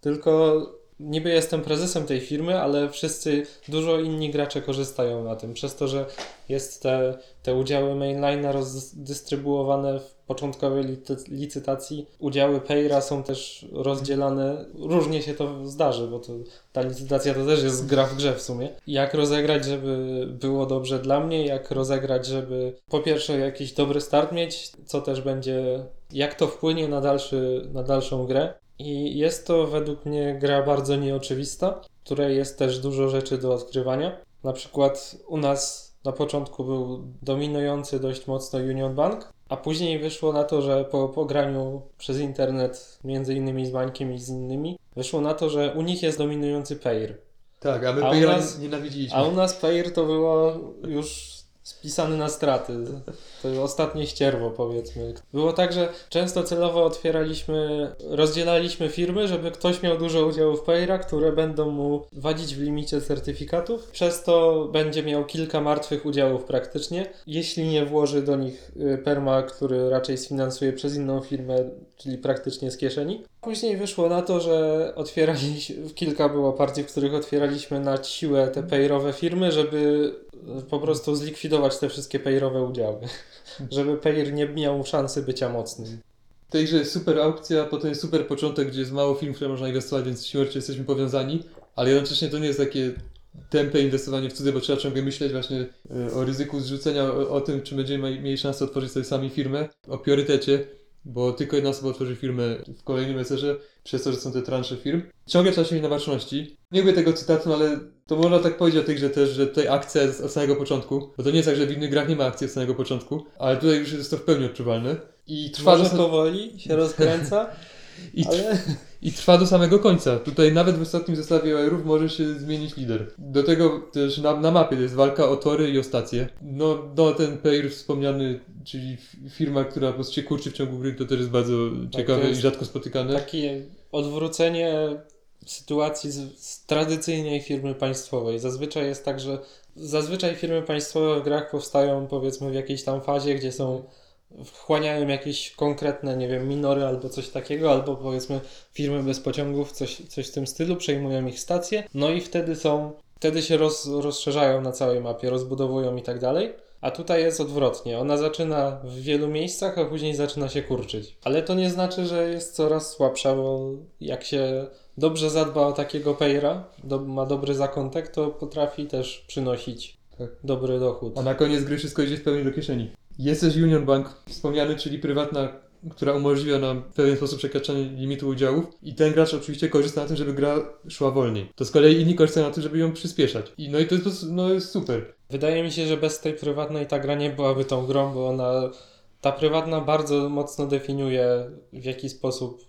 tylko niby jestem prezesem tej firmy, ale wszyscy, dużo inni gracze korzystają na tym, przez to, że jest te, te udziały mainline'a rozdystrybuowane w początkowej licy- licytacji. Udziały Payra są też rozdzielane. Różnie się to zdarzy, bo to, ta licytacja to też jest gra w grze w sumie. Jak rozegrać, żeby było dobrze dla mnie, jak rozegrać, żeby po pierwsze jakiś dobry start mieć, co też będzie, jak to wpłynie na, dalszy, na dalszą grę. I jest to według mnie gra bardzo nieoczywista, w której jest też dużo rzeczy do odkrywania. Na przykład u nas Na początku był dominujący dość mocno Union Bank, a później wyszło na to, że po pograniu przez internet, między innymi z Bańkiem i z innymi, wyszło na to, że u nich jest dominujący Payer. Tak, a my A nas- nienawidziliśmy. A u nas Payer to było już spisany na straty. To ostatnie ścierwo, powiedzmy. Było tak, że często celowo otwieraliśmy, rozdzielaliśmy firmy, żeby ktoś miał dużo udziałów Payera, które będą mu wadzić w limicie certyfikatów. Przez to będzie miał kilka martwych udziałów praktycznie, jeśli nie włoży do nich y, perma, który raczej sfinansuje przez inną firmę, czyli praktycznie z kieszeni. Później wyszło na to, że otwieraliśmy, kilka było partii, w których otwieraliśmy na siłę te payrowe firmy, żeby e, po prostu zlikwidować te wszystkie payrowe udziały. [laughs] Żeby payer nie miał szansy bycia mocnym. W tej grze jest super aukcja, potem jest super początek, gdzie jest mało film, w które można inwestować, więc rzeczy jesteśmy powiązani, ale jednocześnie to nie jest takie tempe inwestowanie w cudze, bo trzeba ciągle myśleć właśnie e, o ryzyku zrzucenia, o, o tym, czy będziemy mieli szansę otworzyć sobie sami firmę, o priorytecie, bo tylko jedna osoba otworzy firmę w kolejnym eserze, przez to, że są te transze firm. Ciągle trzeba się mieć na baczności. Nie lubię tego cytatu, no ale to można tak powiedzieć o tej grze też, że tutaj akcja jest od samego początku, bo to nie jest tak, że w innych grach nie ma akcji od samego początku, ale tutaj już jest to w pełni odczuwalne. I trwa Może powoli się rozkręca, [laughs] i, ale I trwa do samego końca. Tutaj nawet w ostatnim zestawie OR-ów może się zmienić lider. Do tego też na, na mapie jest walka o tory i o stacje. No, no ten Pair wspomniany, czyli firma, która po prostu się kurczy w ciągu gry, to też jest bardzo ciekawe to jest i rzadko spotykane. takie odwrócenie sytuacji z, z tradycyjnej firmy państwowej. Zazwyczaj jest tak, że zazwyczaj firmy państwowe w grach powstają powiedzmy w jakiejś tam fazie, gdzie są wchłaniają jakieś konkretne, nie wiem, minory albo coś takiego, albo powiedzmy firmy bez pociągów, coś, coś w tym stylu, przejmują ich stacje, no i wtedy są, wtedy się roz, rozszerzają na całej mapie, rozbudowują i tak dalej. A tutaj jest odwrotnie. Ona zaczyna w wielu miejscach, a później zaczyna się kurczyć. Ale to nie znaczy, że jest coraz słabsza, bo jak się dobrze zadba o takiego payera, do, ma dobry zakątek, to potrafi też przynosić Tak. dobry dochód. A na koniec gry wszystko idzie w pełni do kieszeni. Jest też Union Bank wspomniany, czyli prywatna, która umożliwia nam w pewien sposób przekraczanie limitu udziałów i ten gracz oczywiście korzysta na tym, żeby gra szła wolniej. To z kolei inni korzystają na tym, żeby ją przyspieszać. I no i to jest, no jest super. Wydaje mi się, że bez tej prywatnej ta gra nie byłaby tą grą, bo ona, ta prywatna bardzo mocno definiuje w jaki sposób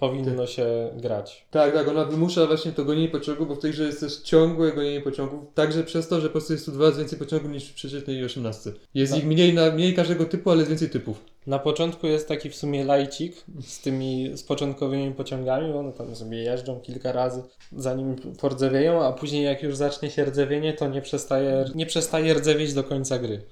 powinno się grać. Tak, tak, ona wymusza właśnie to gonienie pociągu, bo w tej grze jest też ciągłe gonienie pociągów, także przez to, że po prostu jest tu dwa razy więcej pociągów niż w przeciętnej 18. Jest ich mniej, na, mniej każdego typu, ale jest więcej typów. Na początku jest taki w sumie lajcik z tymi z początkowymi pociągami, one tam sobie jeżdżą kilka razy zanim pordzewieją, a później jak już zacznie się rdzewienie, to nie przestaje, nie przestaje rdzewieć do końca gry.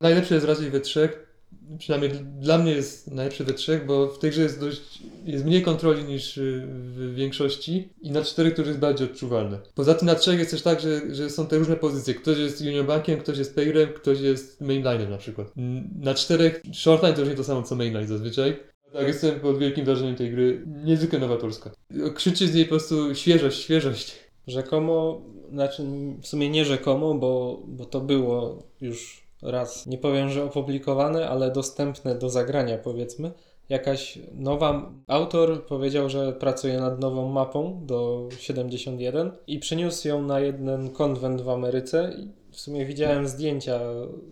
Najlepsze jest raczej we trzech, przynajmniej dla mnie jest najlepsze we trzech, bo w tej grze jest dość, jest mniej kontroli niż y, w większości i na czterech już jest bardziej odczuwalne. Poza tym na trzech jest też tak, że, że są te różne pozycje. Ktoś jest Union Bankiem, ktoś jest Payrem, ktoś jest Mainlinem na przykład. Na czterech Shortline to już nie to samo co Mainline zazwyczaj. Tak, jestem pod wielkim wrażeniem tej gry. Niezwykle nowatorska. Krzyczy z niej po prostu świeżość, świeżość. Rzekomo, znaczy w sumie nie rzekomo, bo, bo to było już raz, nie powiem, że opublikowane, ale dostępne do zagrania powiedzmy. Jakaś nowa, autor powiedział, że pracuje nad nową mapą do 71 i przyniósł ją na jeden konwent w Ameryce. W sumie widziałem zdjęcia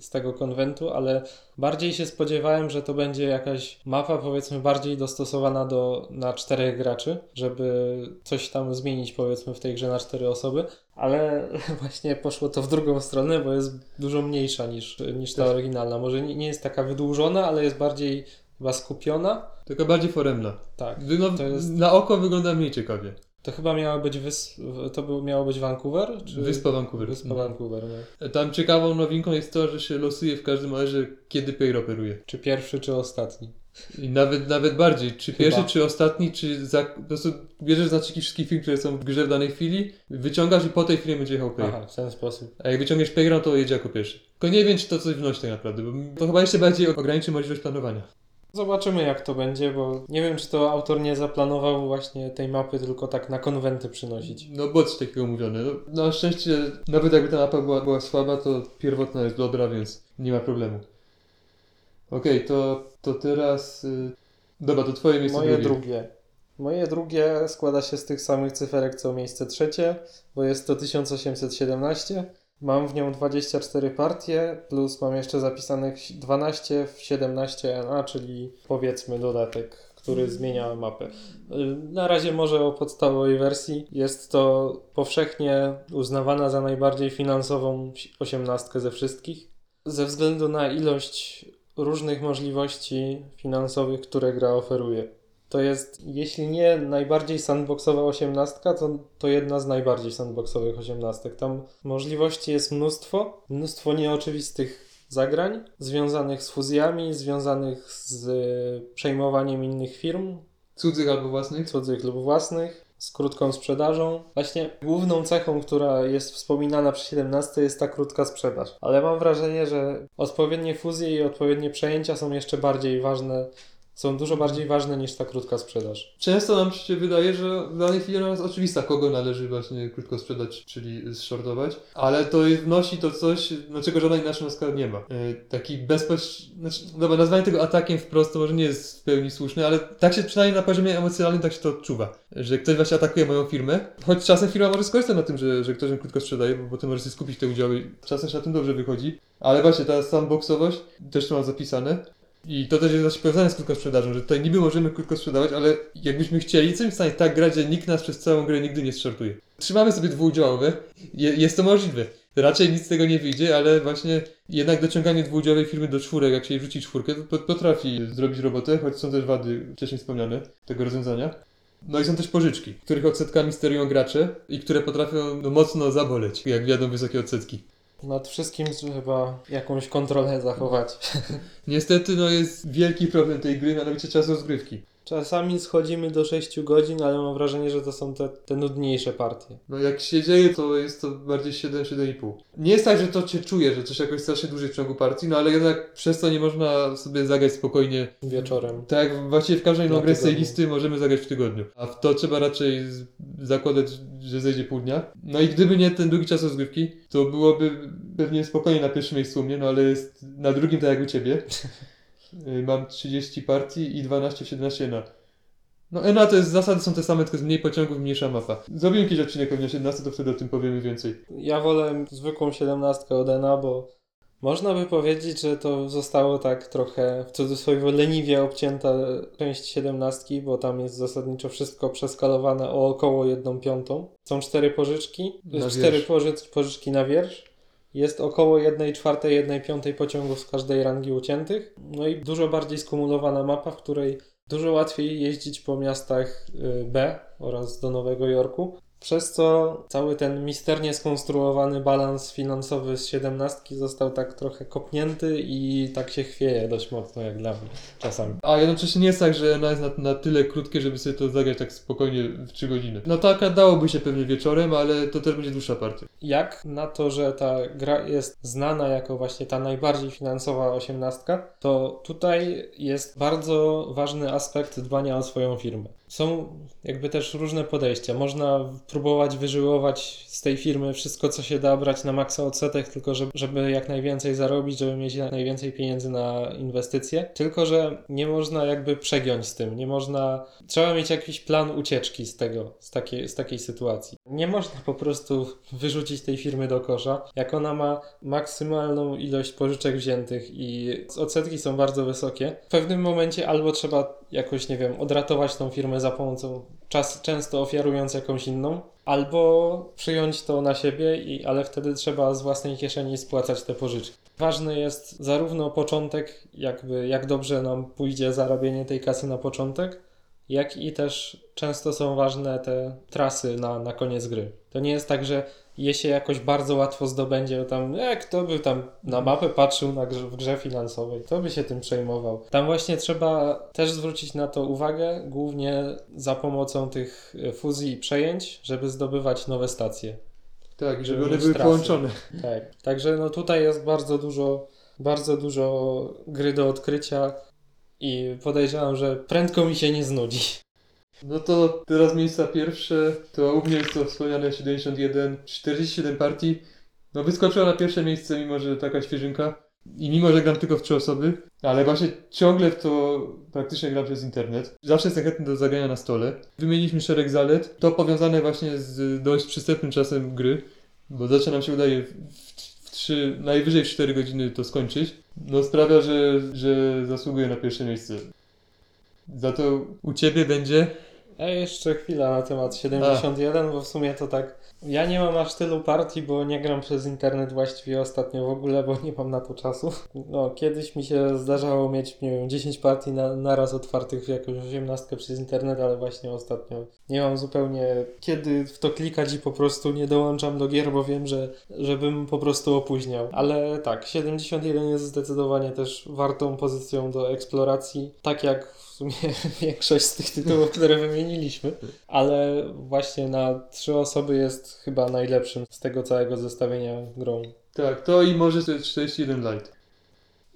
z tego konwentu, ale bardziej się spodziewałem, że to będzie jakaś mapa powiedzmy bardziej dostosowana do, na czterech graczy, żeby coś tam zmienić powiedzmy w tej grze na cztery osoby, ale [laughs] właśnie poszło to w drugą stronę, bo jest dużo mniejsza niż, niż ta oryginalna. Może nie, nie jest taka wydłużona, ale jest bardziej chyba skupiona. Taka bardziej foremna. Tak. No, jest- Na oko wygląda mniej ciekawie. To chyba miała być wys... to miało być Vancouver? Czy... Wyspa Vancouver. Wyspa Mhm. Vancouver, no. Tam ciekawą nowinką jest to, że się losuje w każdym razie, kiedy Payr operuje. Czy pierwszy, czy ostatni. I nawet, nawet bardziej, czy Chyba. pierwszy, czy ostatni, czy za, po prostu bierzesz znaczniki wszystkich film, które są w grze w danej chwili, wyciągasz i po tej chwili będzie jechał Payr. Aha, w ten sposób. A jak wyciągniesz Payra, to jedzie jako pierwszy. Tylko nie wiem, czy to coś wnosi tak naprawdę, bo to chyba jeszcze bardziej ograniczy możliwość planowania. Zobaczymy jak to będzie, bo nie wiem czy to autor nie zaplanował właśnie tej mapy tylko tak na konwenty przynosić. No bo coś takiego mówione. No, na szczęście, nawet jakby ta mapa była, była słaba, to pierwotna jest dobra, więc nie ma problemu. Okej, to, to teraz... Y... Dobra, to twoje miejsce Moje drugie. drugie. Moje drugie składa się z tych samych cyferek co miejsce trzecie, bo jest to 1817 Mam w nią 24 partie, plus mam jeszcze zapisanych 12 w 17 NA, czyli powiedzmy dodatek, który zmienia mapę. Y, Na razie może o podstawowej wersji. Jest to powszechnie uznawana za najbardziej finansową osiemnastkę ze wszystkich. Ze względu na ilość różnych możliwości finansowych, które gra oferuje. To jest, jeśli nie najbardziej sandboxowa osiemnastka, to, to jedna z najbardziej sandboxowych osiemnastek. Tam możliwości jest mnóstwo, mnóstwo nieoczywistych zagrań, związanych z fuzjami, związanych z e, przejmowaniem innych firm, Cudzych albo własnych. cudzych lub własnych, z krótką sprzedażą. Właśnie główną cechą, która jest wspominana przy 17 jest ta krótka sprzedaż. Ale mam wrażenie, że odpowiednie fuzje i odpowiednie przejęcia są jeszcze bardziej ważne, są dużo bardziej ważne niż ta krótka sprzedaż. Często nam się wydaje, że w danej chwili jest oczywista, kogo należy właśnie krótko sprzedać, czyli zshortować, ale to wnosi to coś, no czego żadna inna książka nie ma. E, taki bezpośredni, znaczy, dobra, nazwanie tego atakiem wprost to może nie jest w pełni słuszne, ale tak się przynajmniej na poziomie emocjonalnym tak się to odczuwa, że ktoś właśnie atakuje moją firmę, choć czasem firma może skorzystać na tym, że, że ktoś ją krótko sprzedaje, bo potem może sobie skupić te udziały, czasem się na tym dobrze wychodzi, ale właśnie ta sandboxowość, też to mam zapisane, i to też jest właśnie powiązane z krótką sprzedażą, że tutaj niby możemy krótko sprzedawać, ale jakbyśmy chcieli, jesteśmy w stanie tak grać, że nikt nas przez całą grę nigdy nie zszortuje. Trzymamy sobie dwuudziałowe, je, jest to możliwe. Raczej nic z tego nie wyjdzie, ale właśnie jednak dociąganie dwuudziałowej firmy do czwórek, jak się jej wrzuci czwórkę, to pot- potrafi zrobić robotę, choć są też wady wcześniej wspomniane tego rozwiązania. No i są też pożyczki, których odsetkami sterują gracze i które potrafią no, mocno zaboleć, jak wiadomo wysokie odsetki. Nad wszystkim trzeba jakąś kontrolę zachować. Niestety no jest wielki problem tej gry, mianowicie czas rozgrywki. Czasami schodzimy do 6 godzin, ale mam wrażenie, że to są te, te nudniejsze partie. No jak się dzieje, to jest to bardziej 7-7,5. Nie jest tak, że to cię czuje, że coś jakoś strasznie dłużej w ciągu partii, no ale jednak przez to nie można sobie zagrać spokojnie. Wieczorem. Tak jak właściwie w Na grę z tej listy możemy zagrać w tygodniu. A w to trzeba raczej zakładać, że zejdzie pół dnia. No i gdyby nie ten długi czas rozgrywki, to byłoby pewnie spokojnie na pierwszym miejscu u mnie, no ale jest na drugim tak jak u ciebie. [laughs] Y, Mam 30 partii i 12 w 17 na. No ENA to jest, zasady są te same, tylko z mniej pociągów, mniejsza mapa. Zrobimy jakiś odcinek pewnie o 17, to wtedy o tym powiemy więcej. Ja wolę zwykłą 17 od ENA, bo można by powiedzieć, że to zostało tak trochę w cudzysłowie leniwie obcięta część 17, bo tam jest zasadniczo wszystko przeskalowane o około 1 piątą. Są cztery pożyczki, cztery wiersz. pożycz, pożyczki na wiersz. Jest około 1 czwartej, 1 piątej pociągów z każdej rangi uciętych. No i dużo bardziej skumulowana mapa, w której dużo łatwiej jeździć po miastach y, B oraz do Nowego Jorku. Przez co cały ten misternie skonstruowany balans finansowy z 17 został tak trochę kopnięty i tak się chwieje dość mocno jak dla mnie czasami. A jednocześnie nie jest tak, że ENA jest na, na tyle krótkie, żeby sobie to zagrać tak spokojnie w 3 godziny. No taka dałoby się pewnie wieczorem, ale to też będzie dłuższa partia. Jak na to, że ta gra jest znana jako właśnie ta najbardziej finansowa 18, to tutaj jest bardzo ważny aspekt dbania o swoją firmę. Są jakby też różne podejścia. Można próbować wyżyłować z tej firmy wszystko, co się da, brać na maksa odsetek, tylko żeby, żeby jak najwięcej zarobić, żeby mieć najwięcej pieniędzy na inwestycje. Tylko, że nie można jakby przegiąć z tym. Nie można. Trzeba mieć jakiś plan ucieczki z tego, z takiej, z takiej sytuacji. Nie można po prostu wyrzucić tej firmy do kosza. Jak ona ma maksymalną ilość pożyczek wziętych i odsetki są bardzo wysokie, w pewnym momencie albo trzeba jakoś, nie wiem, odratować tą firmę za pomocą czas, często ofiarując jakąś inną, albo przyjąć to na siebie, i, ale wtedy trzeba z własnej kieszeni spłacać te pożyczki. Ważny jest zarówno początek, jakby jak dobrze nam pójdzie zarabianie tej kasy na początek, jak i też często są ważne te trasy na, na koniec gry. To nie jest tak, że je się jakoś bardzo łatwo zdobędzie, tam, e, kto by tam na mapę patrzył na grze, w grze finansowej, kto by się tym przejmował. Tam właśnie trzeba też zwrócić na to uwagę, głównie za pomocą tych fuzji i przejęć, żeby zdobywać nowe stacje. Tak, żeby Żeby one były trasy. połączone. Tak. Także no tutaj jest bardzo dużo, bardzo dużo gry do odkrycia i podejrzewam, że prędko mi się nie znudzi. No to teraz miejsca pierwsze, to u mnie jest to wspomniane 71, 47 partii. No wyskoczyła na pierwsze miejsce, mimo że taka świeżynka. I mimo, że gram tylko w trzy osoby, ale właśnie ciągle w to praktycznie gram przez internet. Zawsze jestem chętny do zagrania na stole. Wymieniliśmy szereg zalet. To powiązane właśnie z dość przystępnym czasem gry. bo zawsze nam się udaje w, w 3, najwyżej w 4 godziny to skończyć, no sprawia, że, że zasługuje na pierwsze miejsce. Za to u Ciebie będzie... A jeszcze chwila na temat 71, bo w sumie to tak. Ja nie mam aż tylu partii, bo nie gram przez internet właściwie ostatnio w ogóle, bo nie mam na to czasu. No, kiedyś mi się zdarzało mieć, nie wiem, 10 partii na, naraz otwartych w jakąś 18 przez internet, ale właśnie ostatnio nie mam zupełnie kiedy w to klikać i po prostu nie dołączam do gier, bo wiem, że żebym po prostu opóźniał. Ale tak, 71 jest zdecydowanie też wartą pozycją do eksploracji, tak jak sumie [laughs] większość z tych tytułów, które wymieniliśmy, ale właśnie na trzy osoby jest chyba najlepszym z tego całego zestawienia grą. Tak, to i może to jest 41 Lite.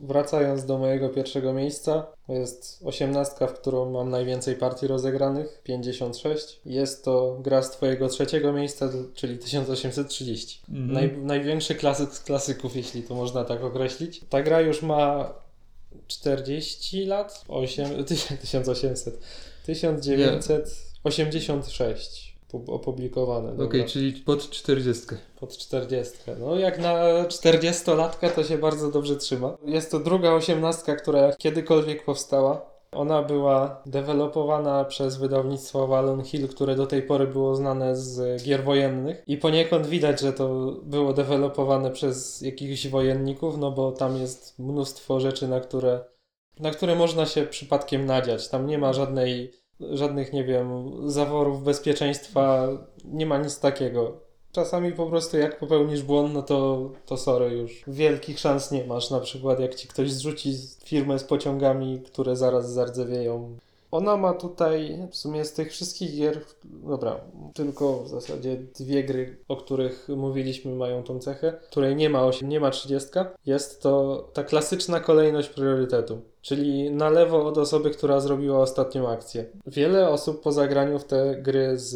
Wracając do mojego pierwszego miejsca, to jest osiemnastka, w którą mam najwięcej partii rozegranych, 56. Jest to gra z twojego trzeciego miejsca, czyli 1830. Mhm. Naj, największy klasyk z klasyków, jeśli to można tak określić. Ta gra już ma 40 lat? 8, 1800. 1986 pu- opublikowane. Okej, dobra. czyli pod 40. Pod 40. No jak na 40-latka to się bardzo dobrze trzyma. Jest to druga osiemnastka, która kiedykolwiek powstała. Ona była dewelopowana przez wydawnictwo Avalon Hill, które do tej pory było znane z gier wojennych. I poniekąd widać, że to było dewelopowane przez jakichś wojenników, no bo tam jest mnóstwo rzeczy, na które, na które można się przypadkiem nadziać. Tam nie ma żadnej, żadnych, nie wiem, zaworów bezpieczeństwa, nie ma nic takiego. Czasami po prostu jak popełnisz błąd, no to, to sorry już. Wielkich szans nie masz. Na przykład jak ci ktoś zrzuci firmę z pociągami, które zaraz zardzewieją. Ona ma tutaj w sumie z tych wszystkich gier, dobra, tylko w zasadzie dwie gry, o których mówiliśmy, mają tą cechę, której nie ma 8, nie ma 30. Jest to ta klasyczna kolejność priorytetu, czyli na lewo od osoby, która zrobiła ostatnią akcję. Wiele osób po zagraniu w te gry z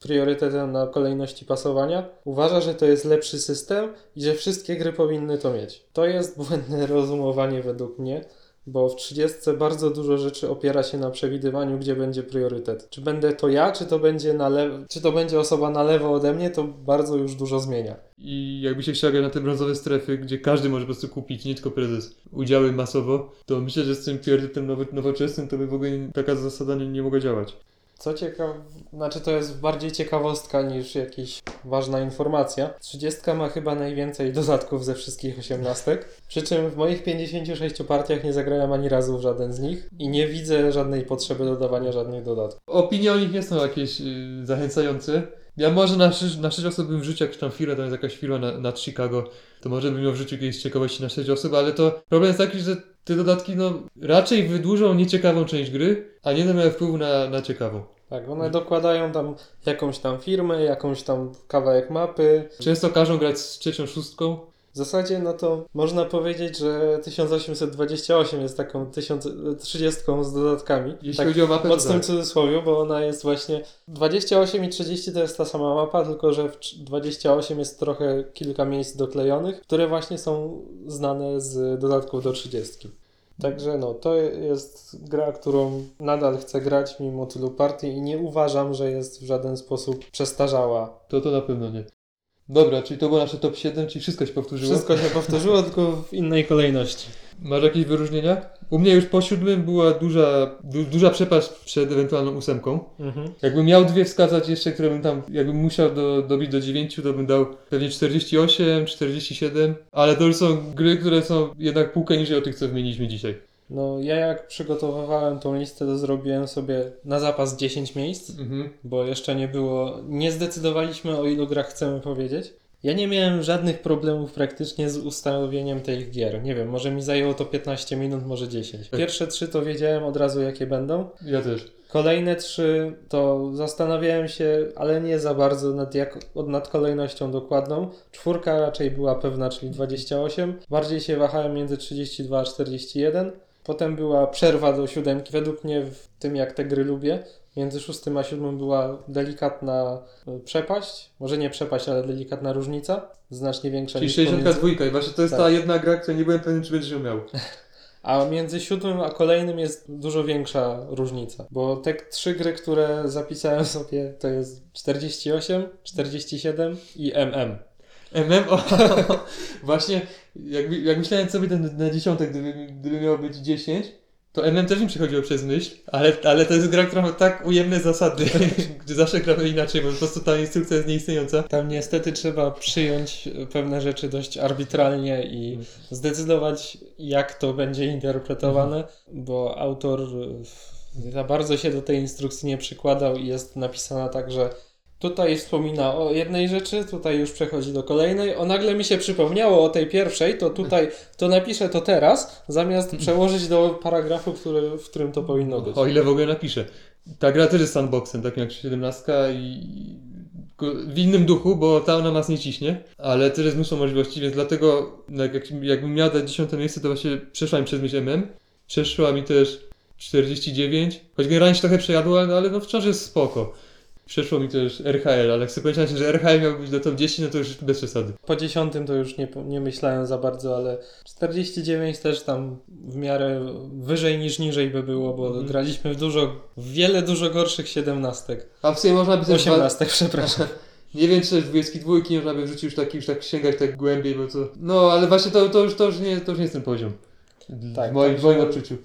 priorytetem na kolejności pasowania uważa, że to jest lepszy system i że wszystkie gry powinny to mieć. To jest błędne [laughs] rozumowanie według mnie bo w 30 bardzo dużo rzeczy opiera się na przewidywaniu, gdzie będzie priorytet. Czy będę to ja, czy to będzie na lewo, czy to będzie osoba na lewo ode mnie, to bardzo już dużo zmienia. I jakby się grać na te brązowe strefy, gdzie każdy może po prostu kupić, nie tylko prezes, udziały masowo, to myślę, że z tym priorytetem nowo, nowoczesnym to by w ogóle taka zasada nie, nie mogła działać. Co ciekawe, znaczy to jest bardziej ciekawostka niż jakaś ważna informacja. 30 ma chyba najwięcej dodatków ze wszystkich osiemnastek. Przy czym w moich 56 partiach nie zagrałem ani razu w żaden z nich i nie widzę żadnej potrzeby dodawania żadnych dodatków. Opinie o nich nie są jakieś y, zachęcające. Ja może na 6, na 6 osób bym wrzucił jakąś tam firmę, to jest jakaś firma na, Chicago, to może bym ją wrzucił kiedyś ciekawości na 6 osób, ale to problem jest taki, że te dodatki no raczej wydłużą nieciekawą część gry, a nie będą miały wpływu na, na ciekawą. Tak, one dokładają tam jakąś tam firmę, jakąś tam kawałek mapy. Często każą grać z trzecią szóstką. W zasadzie, no to można powiedzieć, że 1828 jest taką 1030 z dodatkami. Jeśli tak chodzi o mapę, mocnym tak. cudzysłowie, bo ona jest właśnie 28 i 30 to jest ta sama mapa, tylko że w 28 jest trochę kilka miejsc doklejonych, które właśnie są znane z dodatków do 30. Także no, to jest gra, którą nadal chcę grać mimo tylu partii i nie uważam, że jest w żaden sposób przestarzała. To to na pewno nie. Dobra, czyli to było nasze top 7, czyli wszystko się powtórzyło. Wszystko się powtórzyło, tylko w innej kolejności. Masz jakieś wyróżnienia? U mnie już po siódmym była duża, du, duża przepaść przed ewentualną ósemką. Mhm. Jakbym miał dwie wskazać jeszcze, które bym tam, jakbym musiał do, dobić do 9, to bym dał pewnie 48, 47, ale to już są gry, które są jednak półkę niżej od tych, co wymieniliśmy dzisiaj. No, ja jak przygotowywałem tą listę, to zrobiłem sobie na zapas 10 miejsc, Mhm. bo jeszcze nie było, nie zdecydowaliśmy o ilu grach chcemy powiedzieć. Ja nie miałem żadnych problemów praktycznie z ustanowieniem tych gier. Nie wiem, może mi zajęło to 15 minut, może 10. Pierwsze trzy to wiedziałem od razu jakie będą. Ja też. Kolejne trzy to zastanawiałem się, ale nie za bardzo nad, jak, nad kolejnością dokładną. Czwórka raczej była pewna, czyli 28. Bardziej się wahałem między 32 a 41. Potem była przerwa do siódemki. Według mnie w tym, jak te gry lubię, między szóstym a siódmym była delikatna y, przepaść. Może nie przepaść, ale delikatna różnica. Znacznie większa Czyli niż pomiędzy... 62 i właśnie to jest Tak. ta jedna gra, której nie byłem pewien, czy będziesz miał. [laughs] A między siódmym a kolejnym jest dużo większa różnica, bo te trzy gry, które zapisałem sobie, to jest 48, 47 i MM. MM, o, [laughs] właśnie, jak, jak myślałem sobie ten, na dziesiątek, gdyby, gdyby miało być 10, to MM też mi przechodziło przez myśl, ale, ale to jest gra, która ma tak ujemne zasady, [laughs] gdzie zawsze gramy inaczej, bo po prostu ta instrukcja jest nieistniejąca. Tam niestety trzeba przyjąć pewne rzeczy dość arbitralnie i zdecydować, jak to będzie interpretowane, bo autor za bardzo się do tej instrukcji nie przykładał i jest napisana tak, że tutaj wspomina o jednej rzeczy, tutaj już przechodzi do kolejnej. O nagle mi się przypomniało o tej pierwszej, to tutaj to napiszę to teraz, zamiast [laughs] przełożyć do paragrafu, który, w którym to powinno być. O ile w ogóle napiszę. Ta gra też jest sandboxem, takim jak 17 i w innym duchu, bo ta ona nas nie ciśnie, ale też jest mnóstwo możliwości, więc dlatego jak, jak, jakbym miał dać 10 miejsce, to właśnie przeszła mi przez myśl MM, przeszła mi też 49, choć generalnie się trochę przejadło, ale, ale no wciąż jest spoko. Przeszło mi też RHL, ale jak sobie powiedziałem, że RHL miał być do top 10, no to już bez przesady. Po dziesiątym to już nie, nie myślałem za bardzo, ale 49 też tam w miarę wyżej niż niżej by było, bo Mhm. graliśmy w dużo, w wiele dużo gorszych siedemnastek. A w sumie można by też... Osiemnastek, przepraszam. [laughs] Nie wiem, czy 22 można by wrzucić już tak, już tak sięgać tak głębiej, bo to... No, ale właśnie to, to, już, to, już, nie, to już nie jest ten poziom. Tak, w moim, także- w moim odczuciu.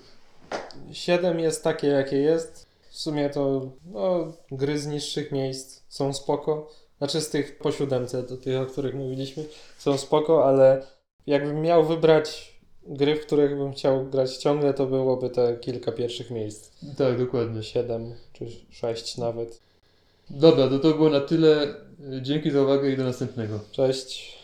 7 jest takie, jakie jest. W sumie to no, gry z niższych miejsc są spoko. Znaczy z tych po siódemce, do tych, o których mówiliśmy, są spoko, ale jakbym miał wybrać gry, w których bym chciał grać ciągle, to byłoby te kilka pierwszych miejsc. Tak, dokładnie. 7 czy 6 nawet. Dobra, to to było na tyle. Dzięki za uwagę i do następnego. Cześć.